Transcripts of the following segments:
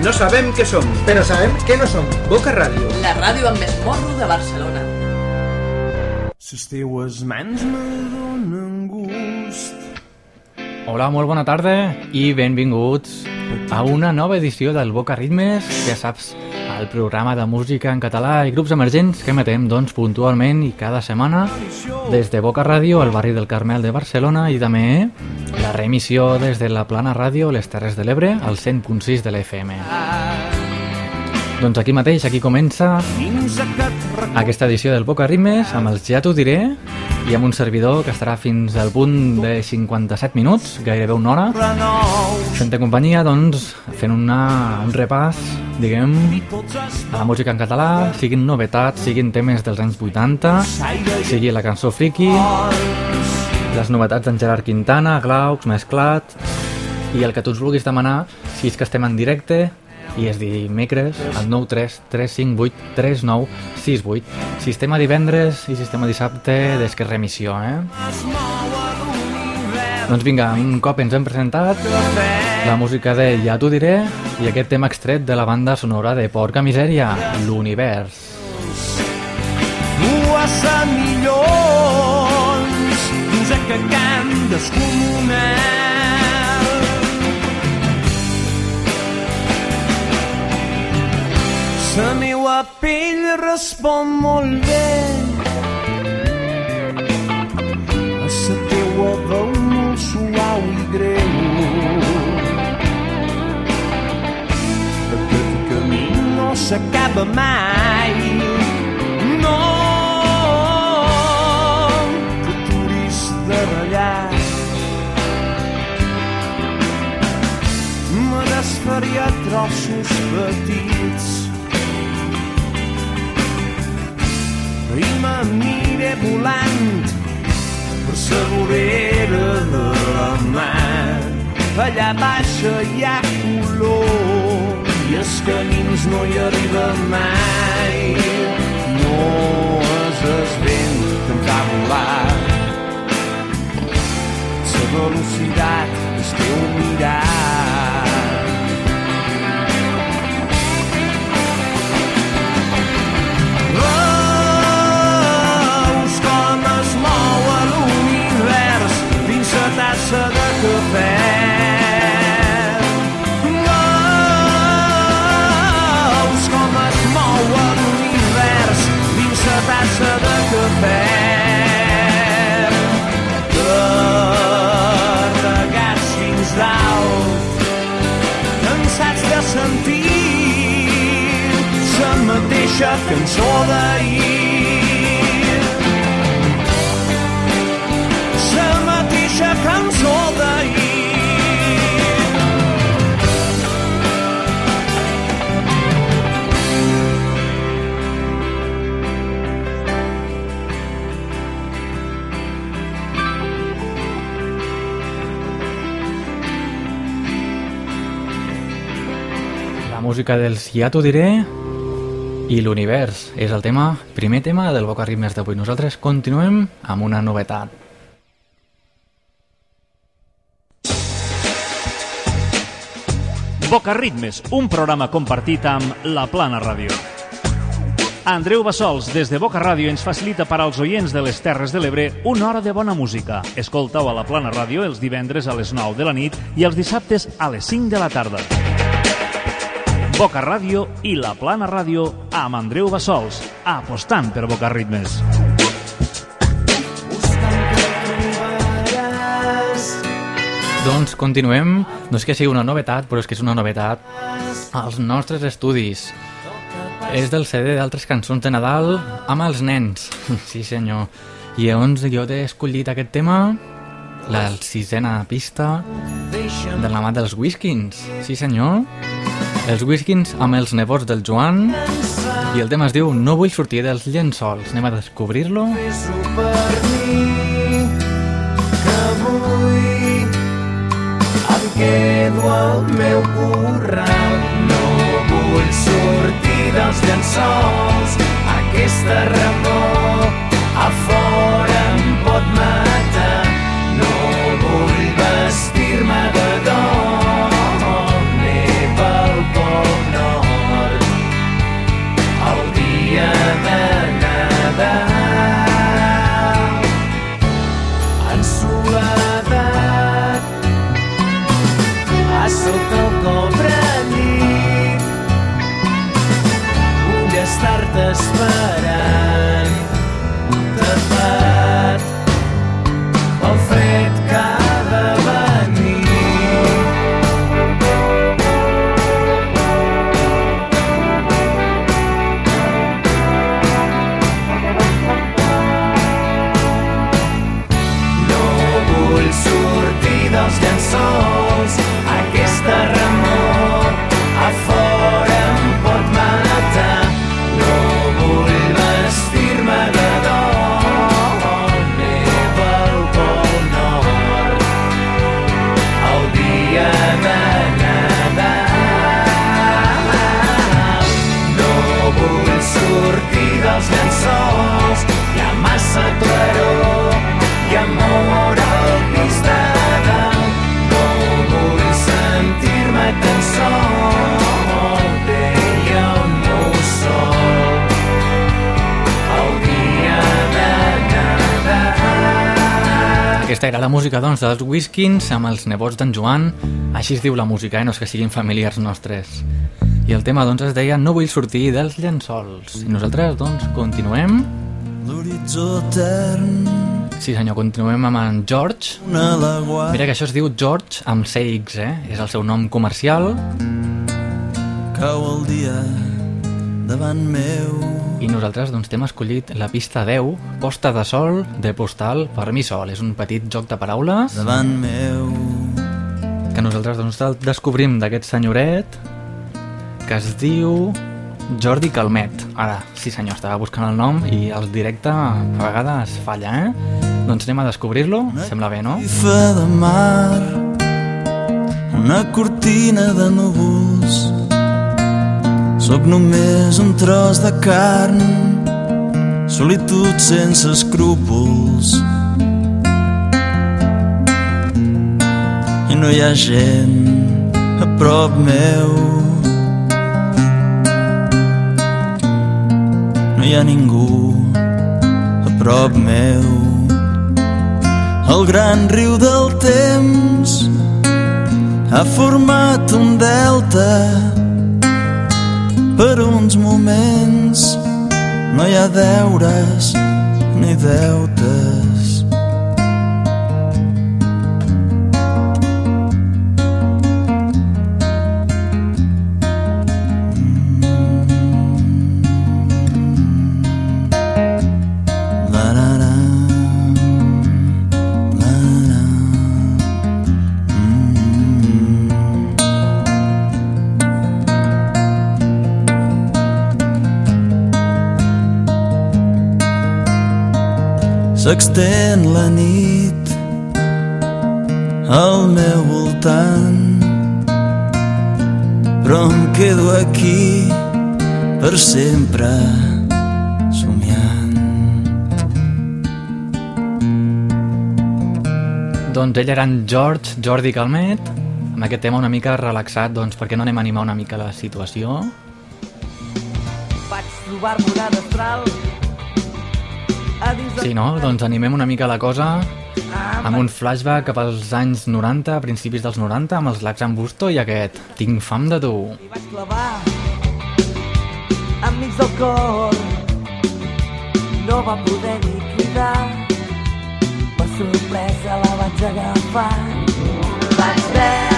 No sabem què som, però sabem que no som. Boca Ràdio. La ràdio amb més morro de Barcelona. Les teues mans me donen gust. Hola, molt bona tarda i benvinguts a una nova edició del Boca Ritmes, ja saps, el programa de música en català i grups emergents que emetem doncs, puntualment i cada setmana des de Boca Ràdio al barri del Carmel de Barcelona i també la reemissió des de la Plana Ràdio les Terres de l'Ebre al 100.6 de l'FM. Doncs aquí mateix, aquí comença aquesta edició del Boca Ritmes amb els Ja t'ho diré i amb un servidor que estarà fins al punt de 57 minuts, gairebé una hora, fent companyia, doncs, fent una, un repàs, diguem, a la música en català, siguin novetats, siguin temes dels anys 80, sigui la cançó friki, les novetats d'en Gerard Quintana, Glaucs, Mesclat, i el que tu ens vulguis demanar, si és que estem en directe, i és dimecres al 93 358 3968 sistema divendres i sistema dissabte des que remissió eh? doncs vinga, un cop ens hem presentat la música de Ja t'ho diré i aquest tema extret de la banda sonora de Porca Misèria, l'Univers. Dues a milions música can descomunal La meua pell respon molt bé a la teua veu molt suau i greu. Aquest camí no s'acaba mai. Desfaria a trossos petits i m'aniré volant per la vorera de la mar. Allà baixa hi ha color i els camins no hi arriba mai. No és el vent que em fa volar. La velocitat és teu mirar. Mateixa cançó d'ahir. mateixa cançó d'ahir. La música dels Ja t'ho diré i l'univers és el tema, primer tema del Boca Ritmes d'avui. Nosaltres continuem amb una novetat. Boca Ritmes, un programa compartit amb La Plana Ràdio. Andreu Bassols, des de Boca Ràdio, ens facilita per als oients de les Terres de l'Ebre una hora de bona música. Escoltau a La Plana Ràdio els divendres a les 9 de la nit i els dissabtes a les 5 de la tarda. Boca Ràdio i La Plana Ràdio amb Andreu Bassols, apostant per Boca Ritmes. Doncs continuem, no és que sigui una novetat, però és que és una novetat als nostres estudis. És del CD d'altres cançons de Nadal amb els nens, sí senyor. I llavors jo t'he escollit aquest tema, la sisena pista de la mà dels Whiskins, sí senyor. Els Whiskins amb els nebots del Joan i el tema es diu No vull sortir dels llençols. Anem a descobrir-lo. que vull em quedo al meu corral no vull sortir dels llençols aquesta remor Whiskins amb els nebots d'en Joan. Així es diu la música, eh? no és que siguin familiars nostres. I el tema doncs, es deia No vull sortir dels llençols. I nosaltres doncs, continuem. L'horitzó etern, Sí senyor, continuem amb en George. Mira que això es diu George amb CX, eh? És el seu nom comercial. cau el dia davant meu. I nosaltres doncs, t'hem escollit la pista 10, Posta de Sol, de Postal, per mi sol. És un petit joc de paraules davant meu. que nosaltres doncs, el descobrim d'aquest senyoret que es diu Jordi Calmet. Ara, sí senyor, estava buscant el nom i el directe a vegades falla, eh? Doncs anem a descobrir-lo, sembla bé, no? Tifa de mar, una cortina de núvols. Sóc només un tros de carn, solitud sense escrúpols. I no hi ha gent a prop meu. No hi ha ningú a prop meu. El gran riu del temps ha format un delta per uns moments no hi ha deures ni deutes S'extén la nit al meu voltant però em quedo aquí per sempre somiant Doncs ell era en George, Jordi Calmet, amb aquest tema una mica relaxat, doncs per què no anem a animar una mica la situació? Vaig trobar-me una destral a dins de... Sí, no? Doncs animem una mica la cosa amb un flashback cap als anys 90, a principis dels 90, amb els Lacs en Busto i aquest Tinc fam de tu. I vaig clavar enmig del cor no va poder ni cridar per sorpresa la vaig agafar vaig veure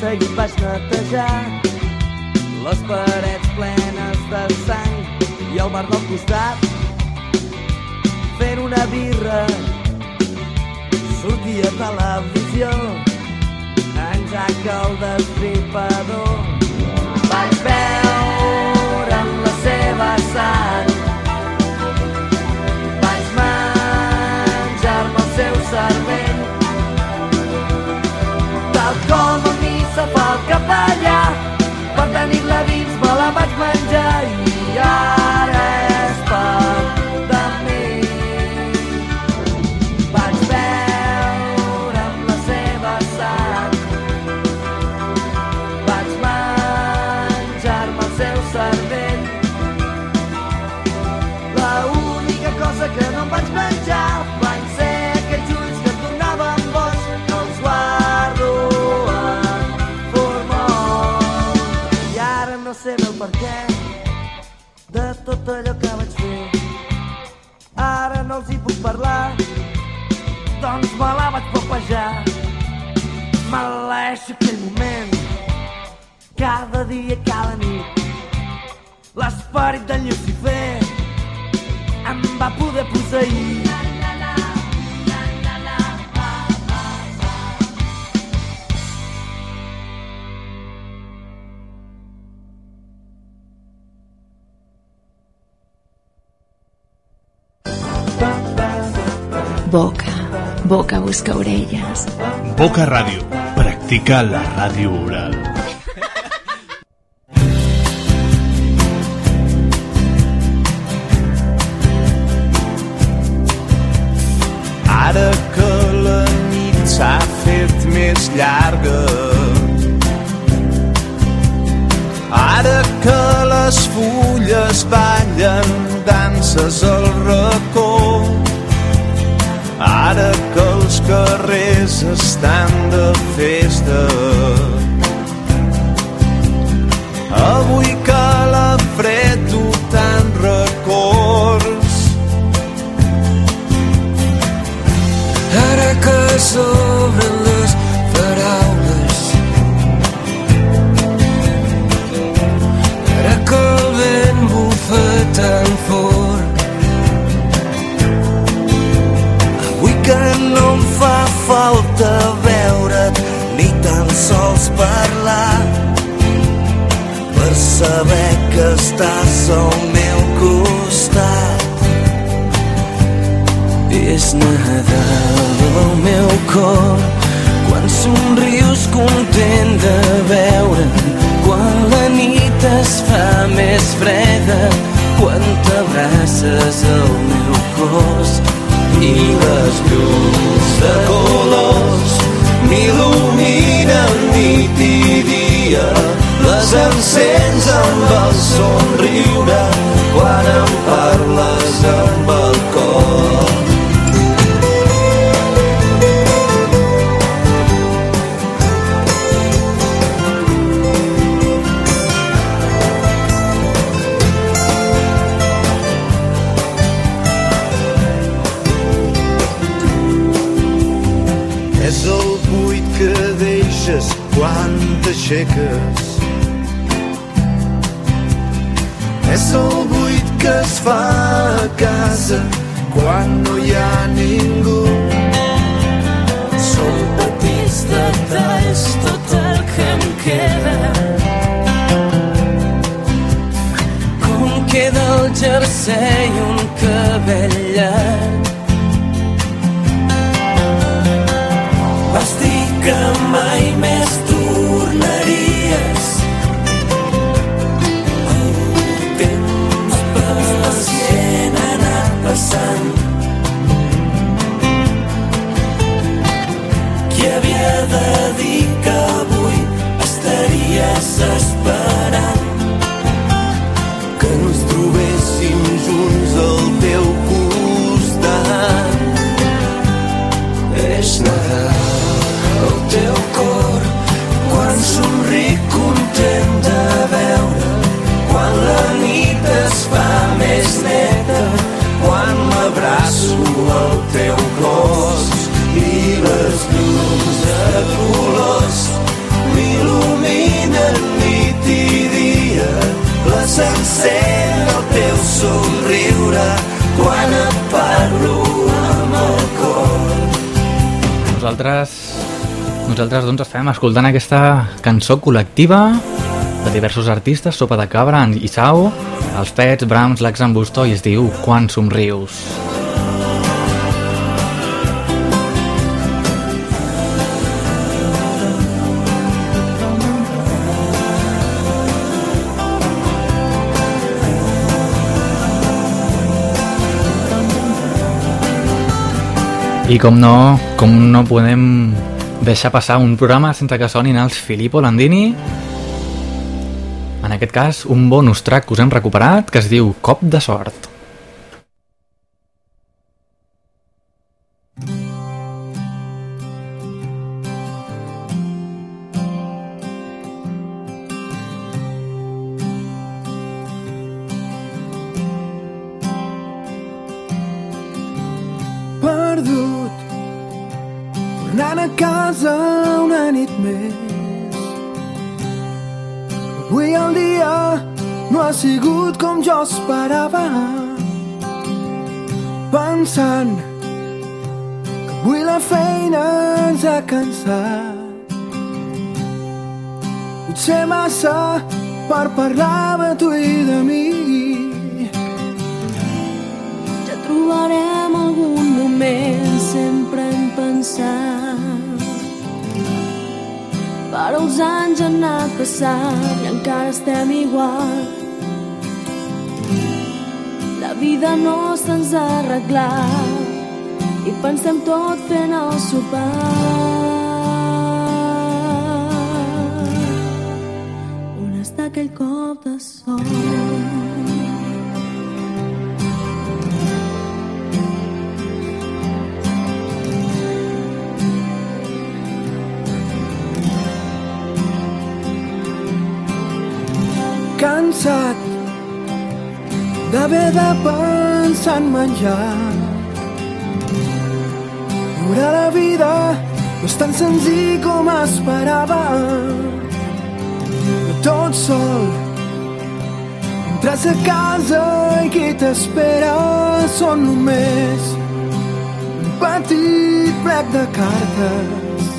seguit vaig netejar les parets plenes de sang i el bar del costat fent una birra sortia a televisió en Jack el destripador. Vaig veure amb la seva sang dins me de tot allò que vaig fer. Ara no els hi puc parlar doncs me la vaig papejar Maleeixo aquell moment cada dia, cada nit. L'esperit de Lucifer em va poder posseir Boca, boca busca orelles. Boca Ràdio. Practica la ràdio oral. Ara que la nit s'ha fet més llarga Ara que les fulles ballen danses al racó Ara que els carrers estan de festa saber que estàs al meu costat. És Nadal al meu cor quan somrius content de veure'm quan la nit es fa més freda quan t'abraces al meu cos i les llums de colors m'il·luminen nit i dia les encens amb el somriure quan em parles amb el quan t'aixeques. És el buit que es fa a casa quan no hi ha ningú. Són petits detalls tot el que em queda Com queda el jersei un cabell llarg Nosaltres Nosaltres doncs estem escoltant aquesta cançó col·lectiva de diversos artistes, Sopa de Cabra, en Isao, els Pets, Brahms, Lax Bustó i es diu Quan somrius. I com no, com no podem deixar passar un programa sense que sonin els Filippo Landini. En aquest cas, un bonus track que us hem recuperat que es diu Cop de sort. Tot sol, entres a casa i qui t'espera són només un petit plec de cartes.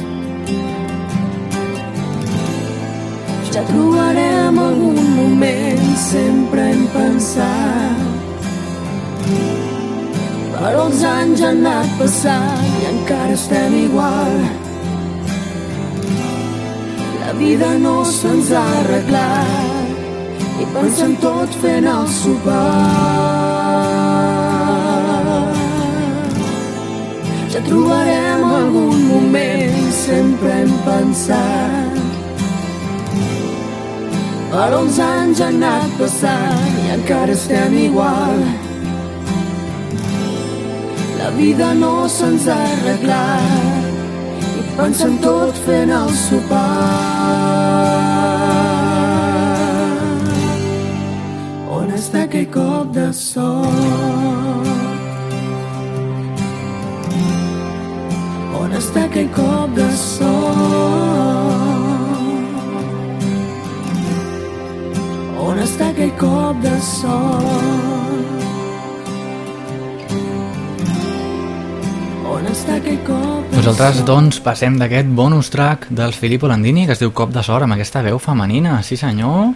Ja trobarem algun moment, sempre hem pensat. Però els anys han anat passant i encara estem igual. La vida no se'ns ha arreglat i pensem tot fent el sopar. Ja trobarem algun moment, sempre hem pensat. Però els anys han anat passant i encara estem igual. La vida no se'ns ha arreglat pensem tot fent el sopar. On està aquell cop de sol? On està aquell cop de sol? On està aquell cop de sol? Nosaltres, doncs, passem d'aquest bonus track dels Filippo Landini, que es diu Cop de Sort, amb aquesta veu femenina. Sí, senyor.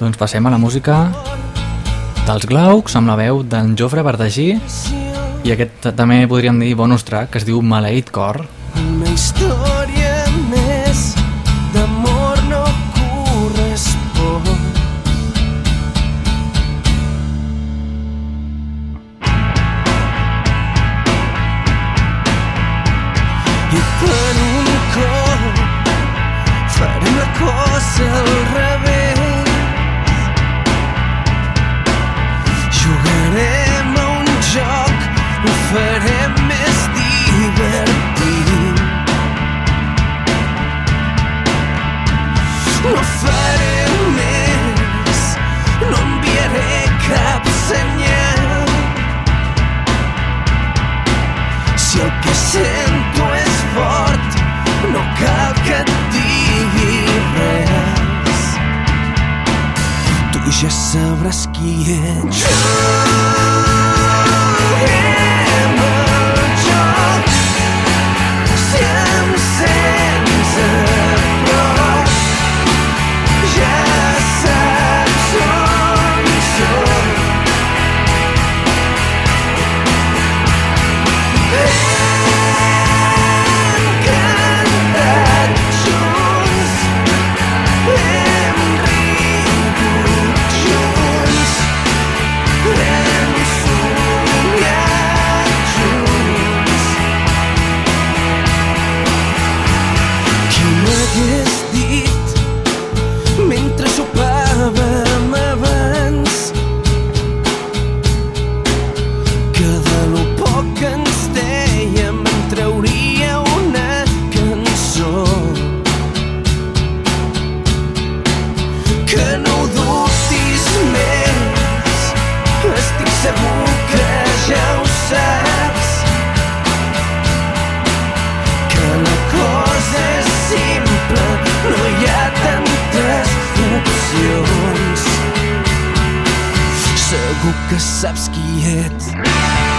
Doncs passem a la música dels Glaucs, amb la veu d'en Jofre Verdagí, i aquest també podríem dir bonus track, que es diu Maleït Cor. Una història I per un cop farem la cosa al revés. Jugarem un joc, ho farem més divertit. No faré més, no enviaré cap senyal. Si el que sento Tu ja sabràs qui segur que saps qui ets.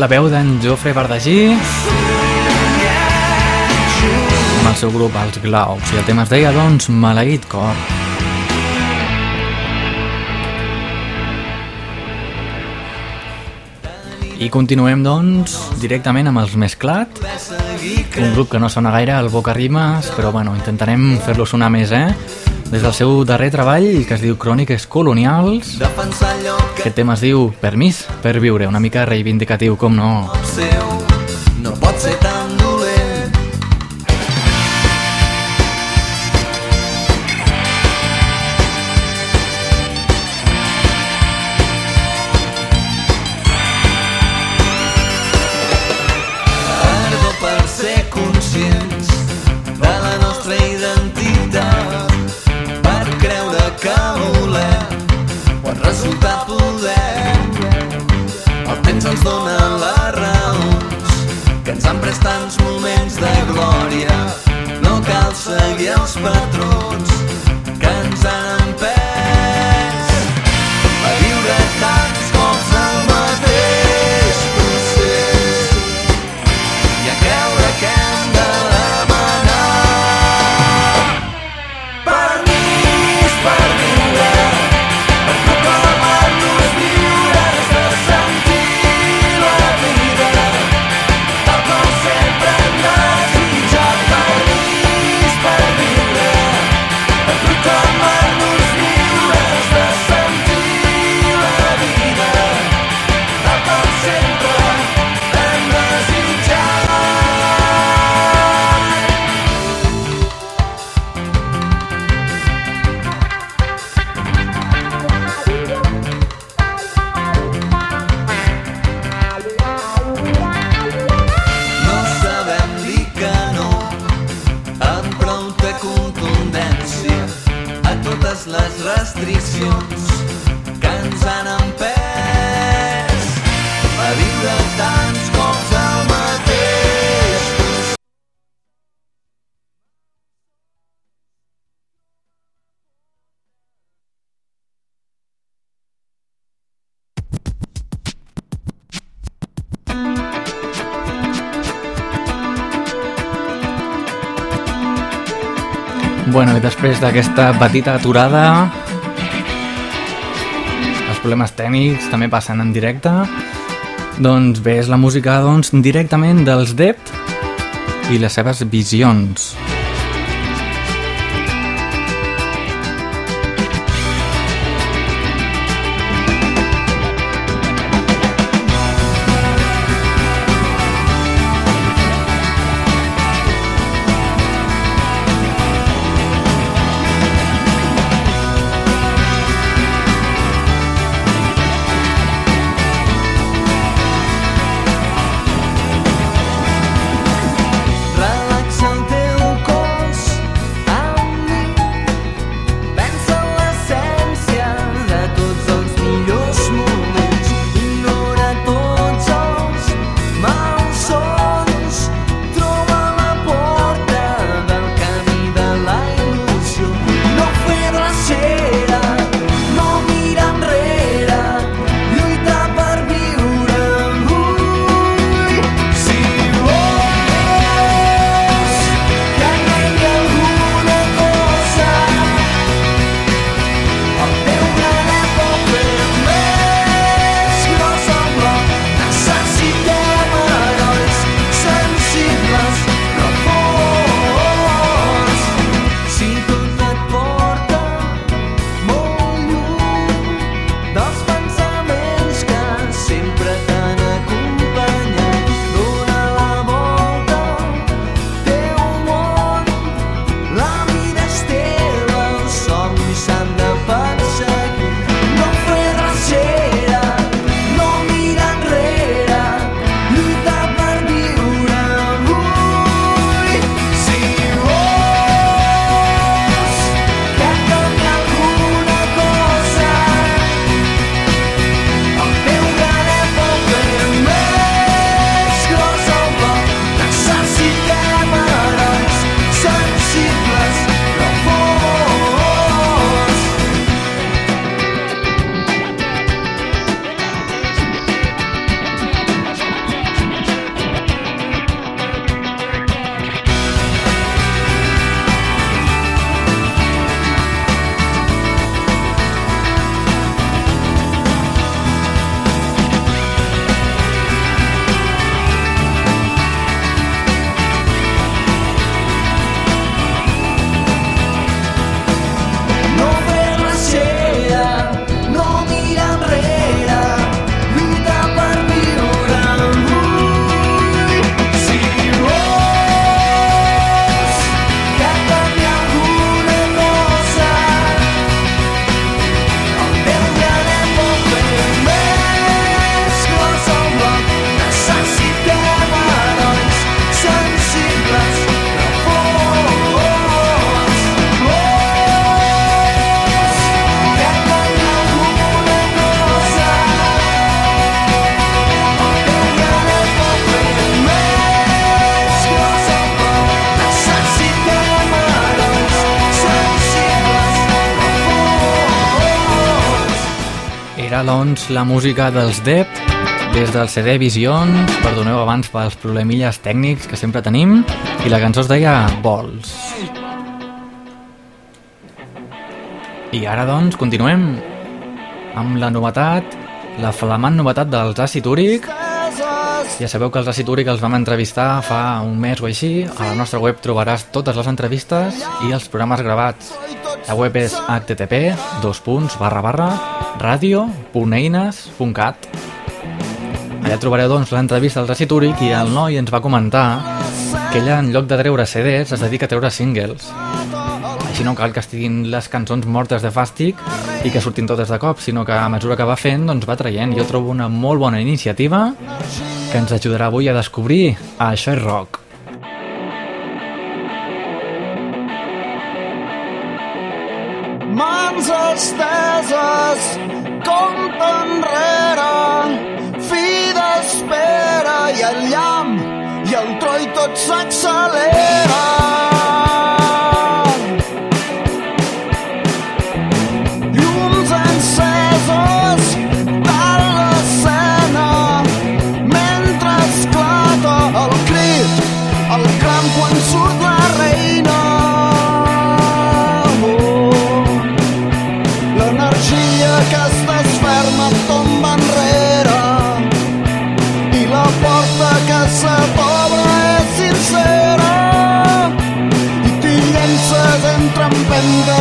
La veu d'en Jofre Bardagí. Amb el seu grup Els Glaucs i el tema es deia doncs Maleït Cor. I continuem doncs directament amb els Mesclat. Un grup que no sona gaire al Boca Rimes però bueno, intentarem fer-lo sonar més eh? des del seu darrer treball que es diu Cròniques Colonials aquest tema es diu Permís per viure, una mica reivindicatiu com no? No pot ser tan Temps ens dona les raons que ens han pres tants moments de glòria. No cal seguir els patrons d'aquesta petita aturada els problemes tècnics també passen en directe. Doncs bé, és la música doncs, directament dels Dept i les seves visions doncs, la música dels Depp, des del CD Visions, perdoneu abans pels problemilles tècnics que sempre tenim, i la cançó es deia Vols. I ara, doncs, continuem amb la novetat, la flamant novetat dels Acid Úric. Ja sabeu que els Acid Úric els vam entrevistar fa un mes o així. A la nostra web trobaràs totes les entrevistes i els programes gravats. La web és http radio.eines.cat Allà trobareu doncs, l'entrevista al Acid Úric i el noi ens va comentar que ella en lloc de treure CDs es dedica a treure singles. Així no cal que estiguin les cançons mortes de fàstic i que surtin totes de cop, sinó que a mesura que va fent doncs va traient. Jo trobo una molt bona iniciativa que ens ajudarà avui a descobrir Això és rock. Mans esteses, compte enrere, fi d'espera i el llamp i el troi tot s'accelera.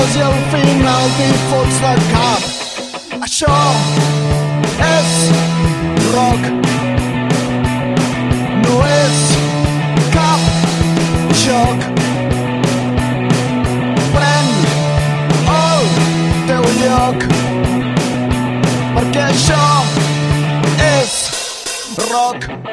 Empentes i al final t'hi fots de cap. Això és rock. No és cap joc. Pren el teu lloc perquè això és rock.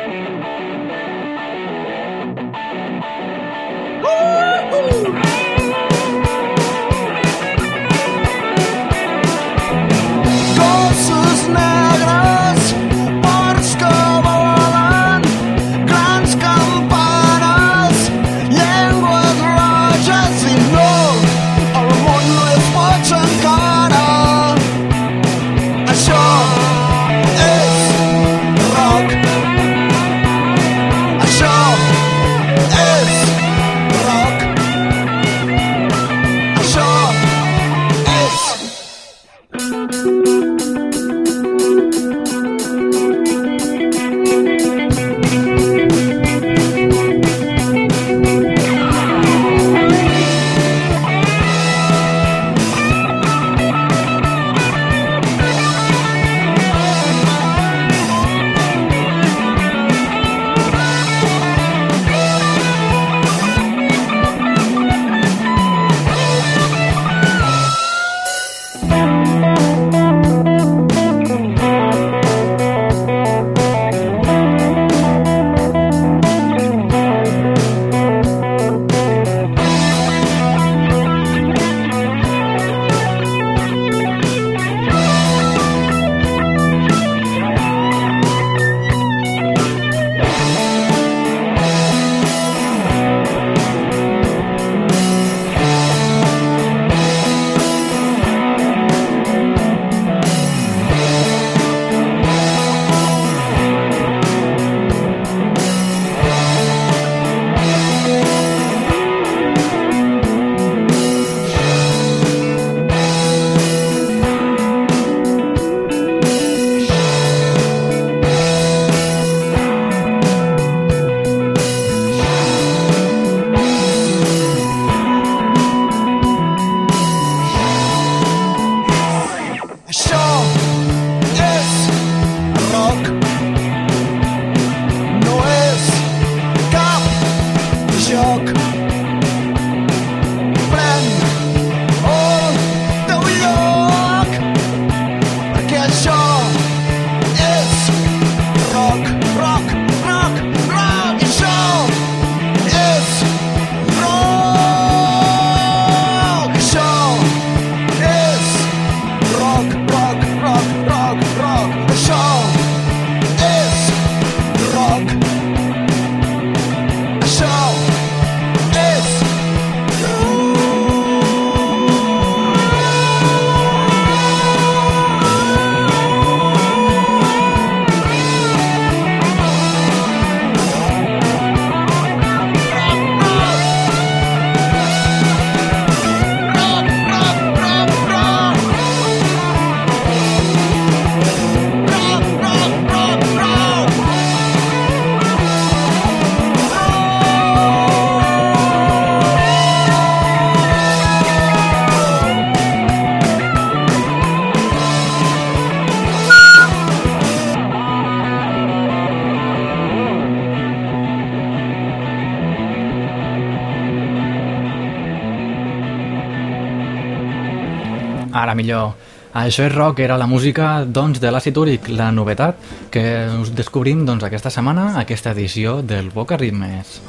Millor. Això és rock, era la música doncs, de l'àcid úric, la novetat que us descobrim doncs, aquesta setmana, aquesta edició del Boca Ritmes.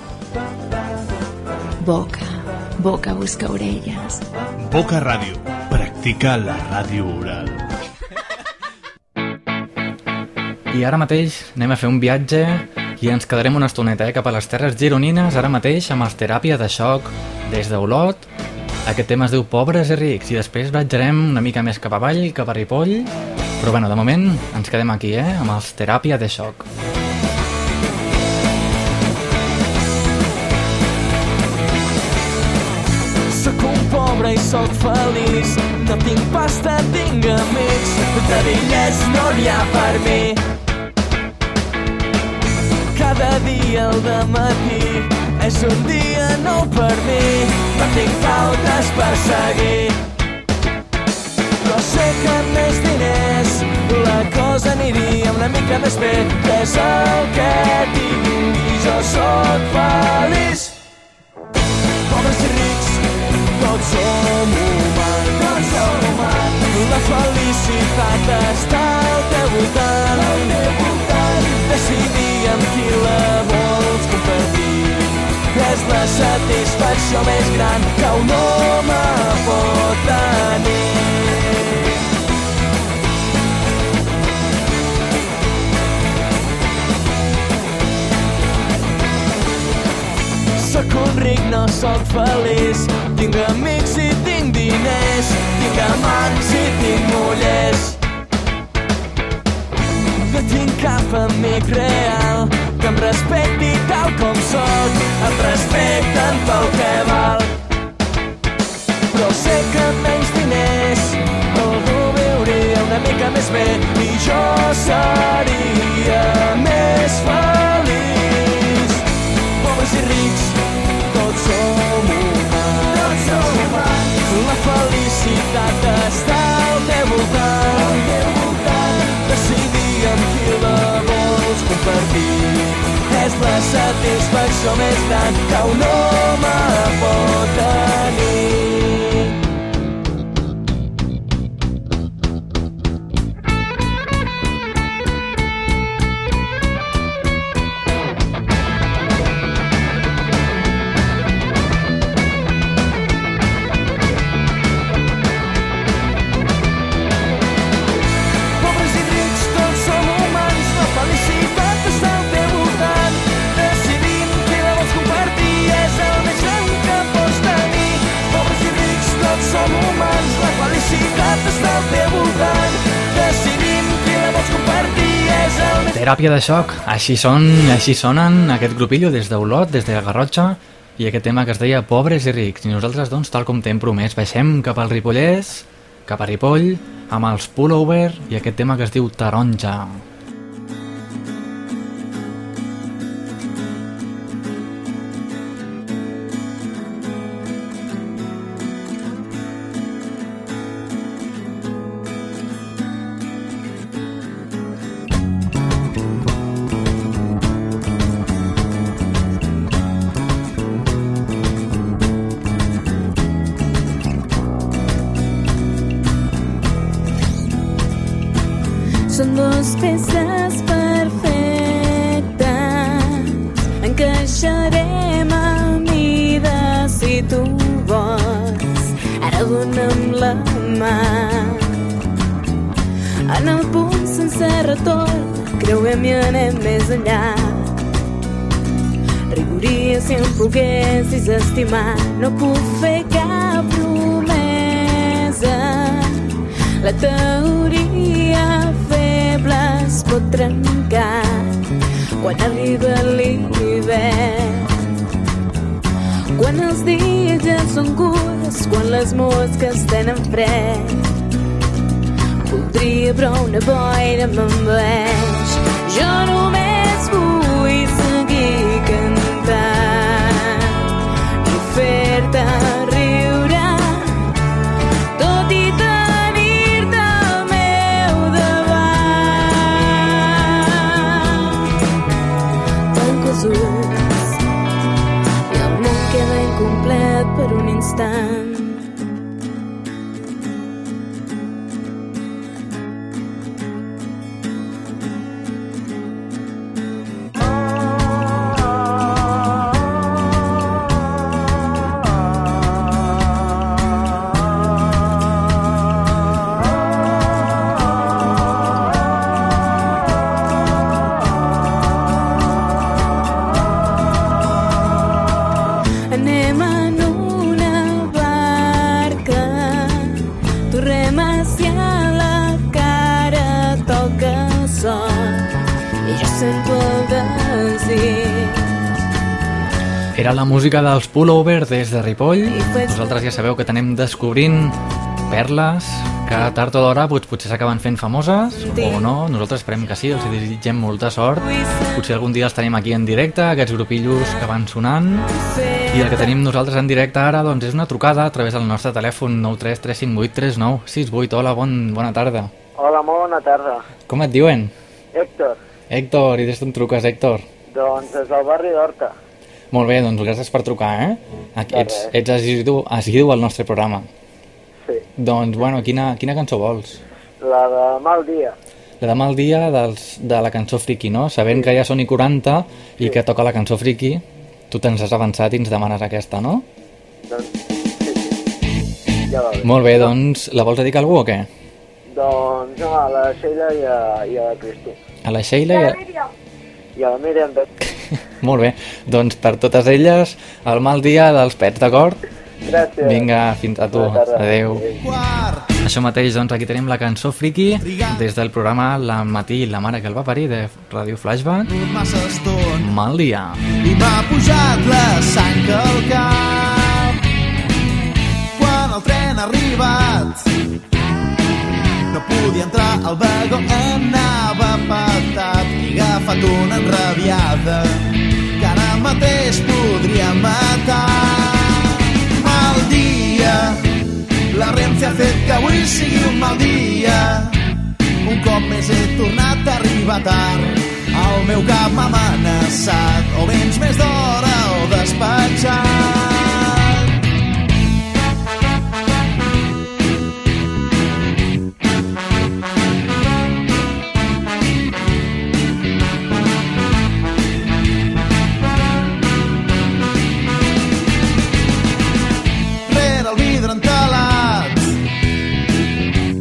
Boca, boca busca orelles. Boca Ràdio. Practica la ràdio oral. I ara mateix anem a fer un viatge i ens quedarem una estoneta eh, cap a les terres gironines, ara mateix amb els teràpia de xoc des d'Olot. Aquest tema es diu Pobres i rics i després viatjarem una mica més cap avall, cap a Ripoll, però bueno, de moment ens quedem aquí, eh, amb els teràpia de xoc. Sóc un pobre i sóc feliç. No tinc pasta, tinc amics. De diners no n'hi ha per mi. Cada dia al matí és un dia nou per mi No tinc pautes per seguir Però sé que amb més diners la cosa aniria una mica més bé És el que tinc i jo sóc feliç pobres i rics, tots som humans. Tots som humans. La felicitat està al teu voltant. Al teu voltant. Decidir amb qui la vols compartir. És la satisfacció més gran que un home pot tenir. Sóc un ric, no sóc feliç. Tinc amics i tinc diners. Tinc amants i tinc mullers. No tinc cap amic real que em respecti tal com sóc. Em respecten pel que val. Però sé que amb menys diners algú viuria una mica més bé i jo seria més feliç. Pobres i rics, tots som humans. Tots som humans. La felicitat està al teu satisfacció més gran que un home pot Teràpia de xoc, així són, així sonen aquest grupillo des d'Olot, des de Garrotxa, i aquest tema que es deia Pobres i rics. I nosaltres, doncs, tal com t'hem promès, baixem cap al Ripollès, cap a Ripoll, amb els Pullover i aquest tema que es diu Taronja. Són si em poguessis estimar no puc fer cap promesa la teoria feble es pot trencar quan arriba l'hivern. Quan els dies ja són curts, quan les mosques tenen fred. Voldria però una boira m'envaeix. Jo només fer-te Era la música dels Pullover des de Ripoll. Vosaltres ja sabeu que tenem descobrint perles que tard o d'hora doncs, potser s'acaben fent famoses o no, nosaltres esperem que sí, els desitgem molta sort. Potser algun dia els tenim aquí en directe, aquests grupillos que van sonant. I el que tenim nosaltres en directe ara doncs, és una trucada a través del nostre telèfon 933583968. Hola, bon, bona tarda. Hola, molt bona tarda. Com et diuen? Héctor, Héctor, i des d'on truques, Héctor? doncs des del barri d'Horta. Molt bé, doncs gràcies per trucar, eh? Aquí, ets, ets assidu, assidu al nostre programa. Sí. Doncs, bueno, quina, quina cançó vols? La de Mal Dia. La de mal dia dels, de la cançó friki, no? Sabent que ja són i 40 i que toca la cançó friki, tu te'ns has avançat i ens demanes aquesta, no? Doncs, sí, sí. Ja va bé. Molt bé, doncs, la vols dedicar a algú o què? Doncs no, a la Sheila i a, i a la Cristi. A la Sheila i a... I a la Míriam. De... Molt bé, doncs per totes elles, el mal dia dels pets, d'acord? Gràcies. Vinga, fins a tu. Adéu. Això mateix, doncs aquí tenim la cançó Friki des del programa La Matí, la mare que el va parir de Ràdio Flashback. Massa estona Mal dia. i m'ha pujat la sang al cap. Quan el tren ha arribat, no podia entrar al vagó, anava patat i agafat una enrabiada que ara mateix podria matar. Mal dia, la Renfe ha fet que avui sigui un mal dia. Un cop més he tornat a arribar tard. El meu cap m'ha amenaçat. O vens més d'hora o despatxat.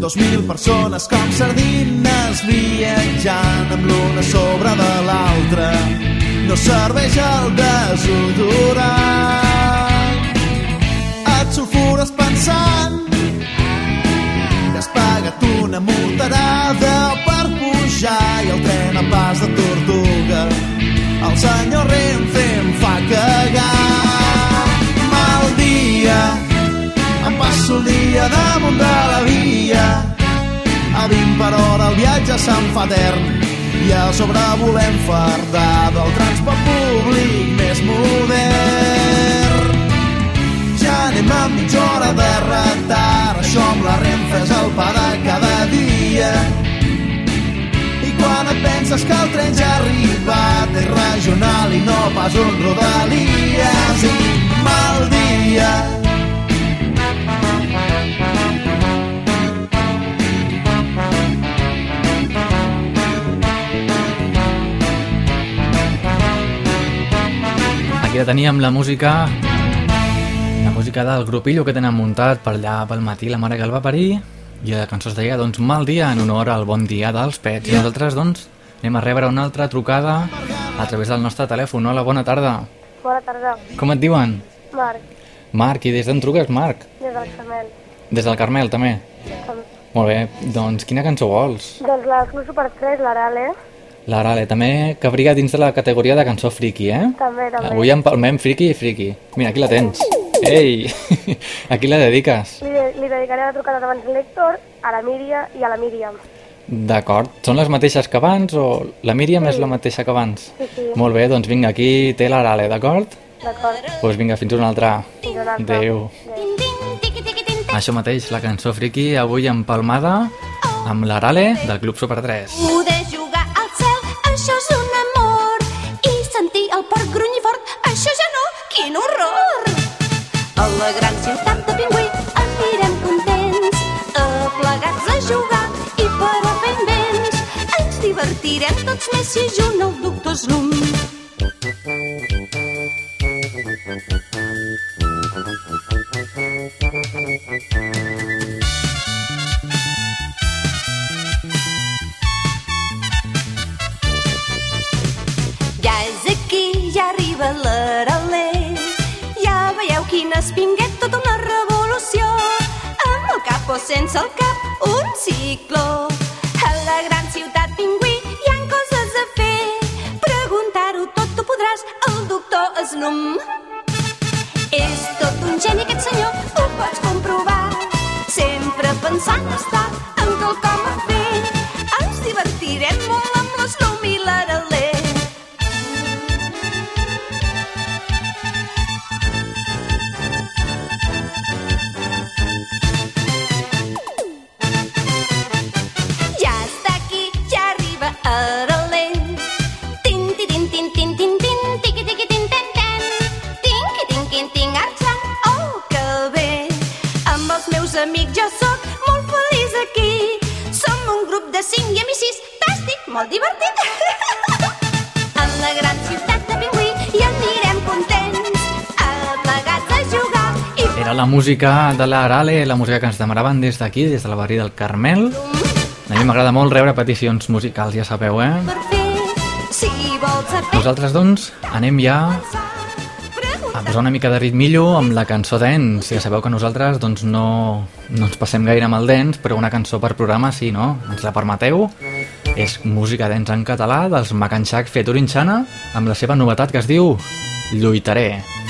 Dos mil persones com sardines viatjant amb l'una sobre de l'altra. No serveix el desodorant. Et sulfures pensant que has pagat una multarada per pujar i el tren a pas de tortuga. El senyor Renfe em fa cagar. Mal dia, em passo el dia damunt de la via. A 20 per hora el viatge se'n fa etern i a sobre volem fardar del transport públic més modern. Ja anem amb mitja hora de retard, això amb la Renfe és el pa de cada dia. I quan et penses que el tren ja ha arribat, és regional i no pas un rodalies i mal dia. Aquí la teníem la música la música del grupillo que tenen muntat per allà pel matí la mare que el va parir i la cançó es deia doncs mal dia en honor al bon dia dels pets i nosaltres doncs anem a rebre una altra trucada a través del nostre telèfon hola bona tarda Bona tarda. com et diuen? Marc, Marc i des d'on truques Marc? des del Carmel. des del Carmel també? molt bé, doncs quina cançó vols? Doncs la Club Super 3, l'Arale, L'Arale, també cabria dins de la categoria de cançó friki, eh? també, també. Avui empalmem friki i friki. Mira, aquí la tens. Ei! A qui la dediques? Li, de- li dedicaré la trucada d'abans l'Héctor, a la Míria i a la Míriam. D'acord. Són les mateixes que abans o la Míriam Sí. és la mateixa que abans? Sí, sí. Molt bé, doncs vinga, aquí té l'Arale, d'acord? D'acord. Doncs pues vinga, fins una altra. Fins una altra. Adéu. Això mateix, la cançó friki, avui empalmada amb l'Arale del Club Super 3. Poder la gran ciutat de Pingüí anirem contents, aplegats a jugar i per a fer invents. Ens divertirem tots més si junt el doctor Slum. sense el cap un cicló. A la gran ciutat pingüí hi han coses a fer. Preguntar-ho tot ho podràs al doctor Snum. És tot un geni aquest senyor, ho pots comprovar. Sempre pensant estar en quelcom música de l'Arale, la música que ens demanaven des d'aquí, des de la barri del Carmel. A mi m'agrada molt rebre peticions musicals, ja sabeu, eh? Nosaltres, doncs, anem ja a posar una mica de ritmillo amb la cançó d'Ens. Ja sabeu que nosaltres doncs, no, no ens passem gaire amb el d'Ens, però una cançó per programa sí, no? Ens la permeteu? És música d'Ens en català dels Macanxac Featuring amb la seva novetat que es diu Lluitaré. Lluitaré.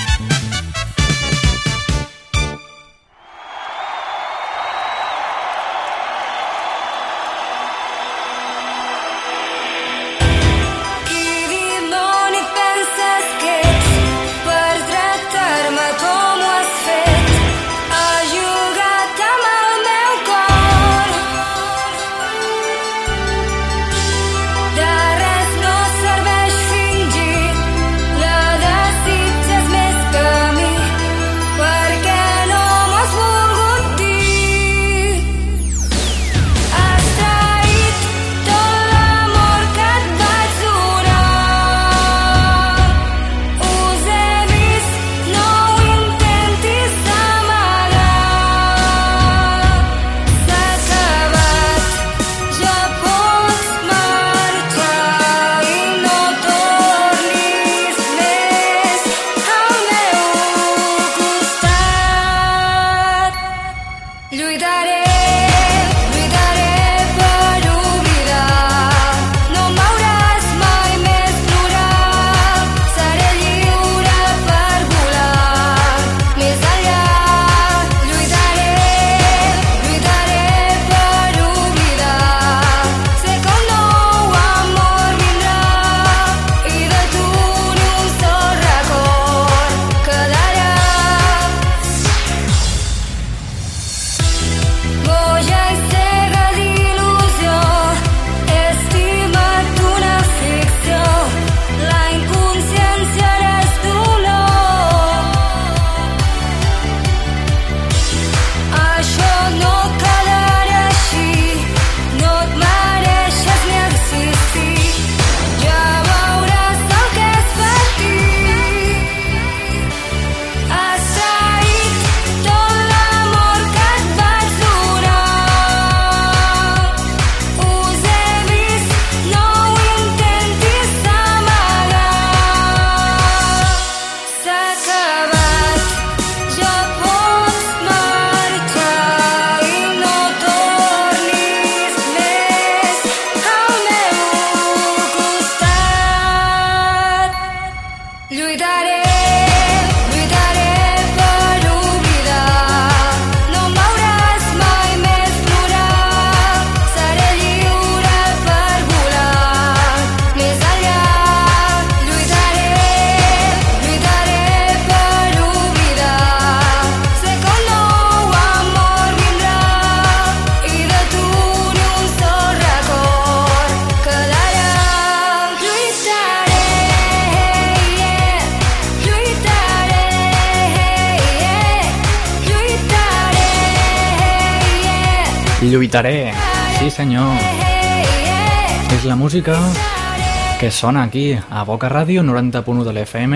sona aquí, a Boca Ràdio 90.1 de l'FM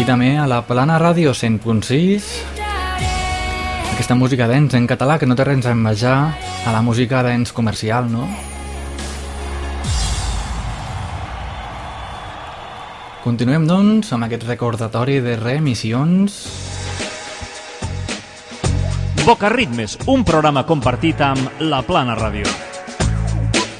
i també a la Plana Ràdio 100.6. Aquesta música d'ens en català que no té res a envejar a la música d'ens comercial, no? Continuem, doncs, amb aquest recordatori de remissions. Boca Ritmes, un programa compartit amb La Plana Ràdio.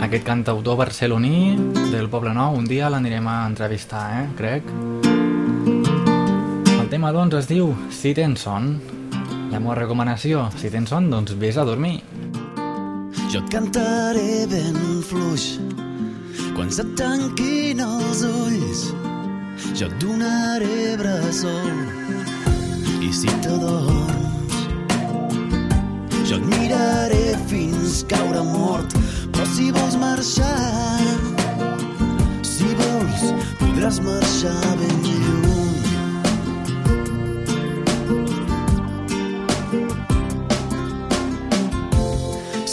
aquest cantautor barceloní del Poble Nou. Un dia l'anirem a entrevistar, eh? crec. El tema, doncs, es diu Si tens son. La meva recomanació, si tens son, doncs vés a dormir. Jo et cantaré ben fluix quan se't tanquin els ulls. Jo et donaré bressol i si t'adorms jo et miraré fins caure mort però si vols marxar si vols podràs marxar ben lluny.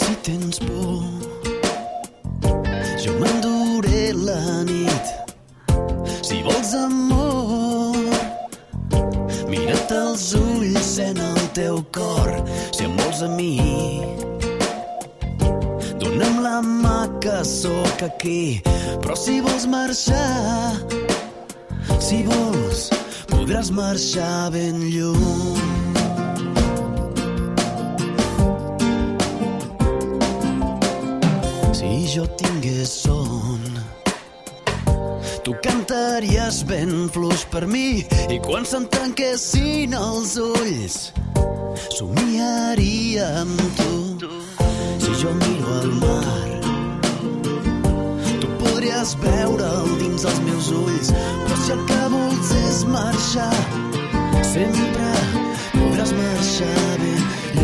Si tens por jo m'enduré la nit. Si vols amor mira't als ulls sent el teu cor. Si em vols a mi dona'm la mà que sóc aquí però si vols marxar si vols podràs marxar ben lluny si jo tingués son Tu cantaries ben fluix per mi i quan se'm tanquessin els ulls somiaria amb tu. Jo miro al mar. Tu podries veure'l dins els meus ulls però si el que vols és marxar sempre podràs marxar ben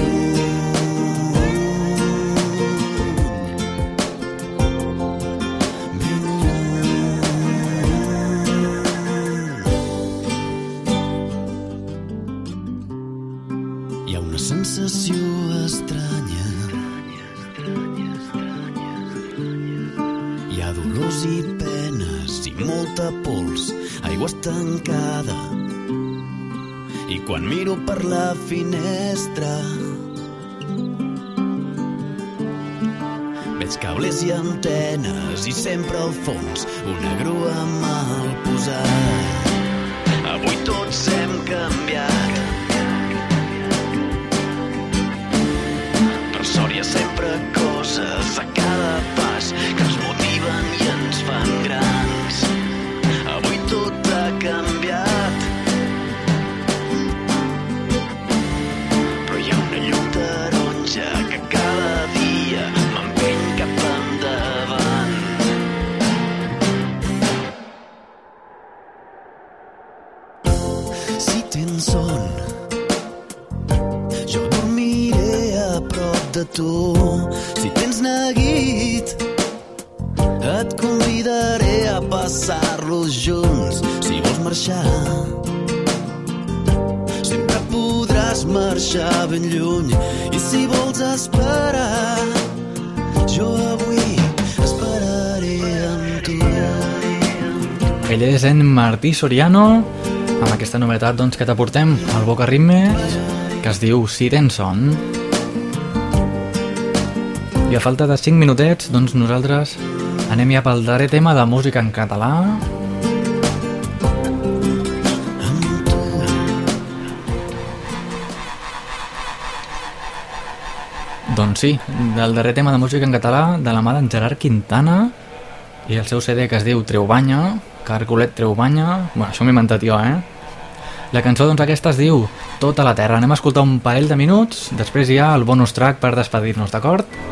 quan miro per la finestra veig cables i antenes i sempre al fons una grua mal posada. Avui tots hem canviat Ell és en Martí Soriano, amb aquesta novetat doncs, que t'aportem al Boca Ritmes, que es diu Si tens son. I a falta de 5 minutets, doncs nosaltres anem ja pel darrer tema de música en català. Doncs sí, del darrer tema de música en català, de la mà d'en Gerard Quintana, i el seu CD que es diu Treubanya, Carcolet Treubanya... Bueno, això m'he inventat jo, eh? La cançó, doncs, aquesta es diu Tota la Terra. Anem a escoltar un parell de minuts, després hi ha el bonus track per despedir-nos, d'acord? Tota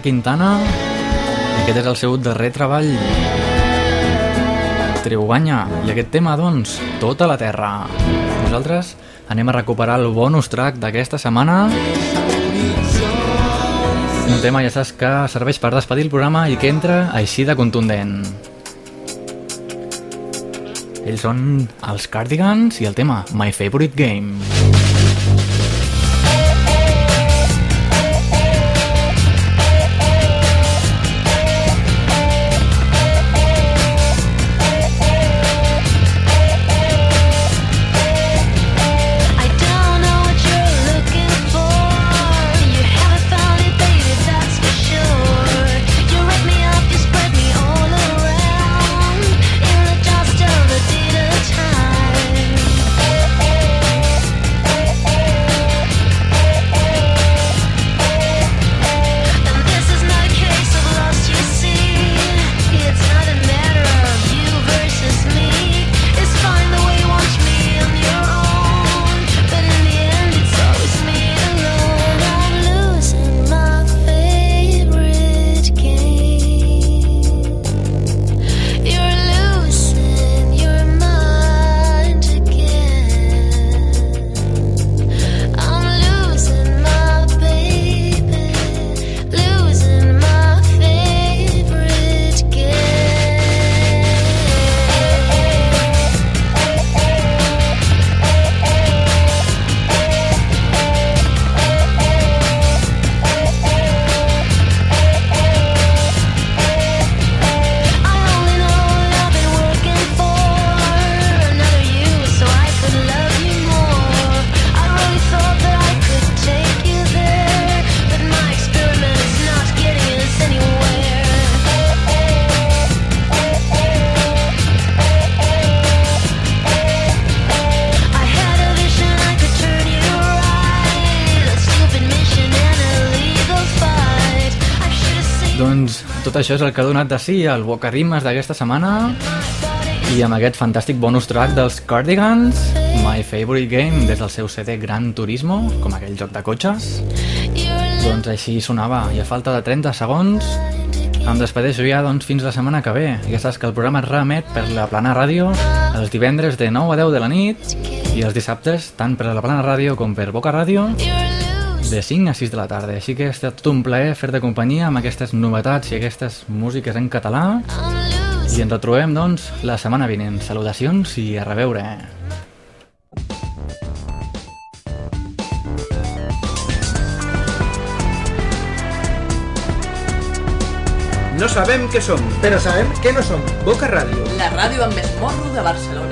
Gerard Quintana aquest és el seu darrer treball. Triuganya. I aquest tema, doncs, tota la terra. Nosaltres anem a recuperar el bonus track d'aquesta setmana. Un tema, ja saps, que serveix per despedir el programa i que entra així de contundent. Ells són els Cardigans i el tema My Favorite Game. Això és el que ha donat de si el Boca Rimes d'aquesta setmana i amb aquest fantàstic bonus track dels Cardigans, My Favorite Game, des del seu CD Gran Turismo, com aquell joc de cotxes. Doncs així sonava, i a falta de 30 segons em despedeixo ja doncs, fins la setmana que ve. Ja saps que el programa es remet per la Plana Ràdio els divendres de 9 a 10 de la nit i els dissabtes tant per la Plana Ràdio com per Boca Ràdio de 5 a 6 de la tarda. Així que ha estat tot un plaer fer-te companyia amb aquestes novetats i aquestes músiques en català. I ens retrobem, doncs, la setmana vinent. Salutacions i a reveure. No sabem què som, però sabem què no som. Boca Ràdio. La ràdio amb més morro de Barcelona.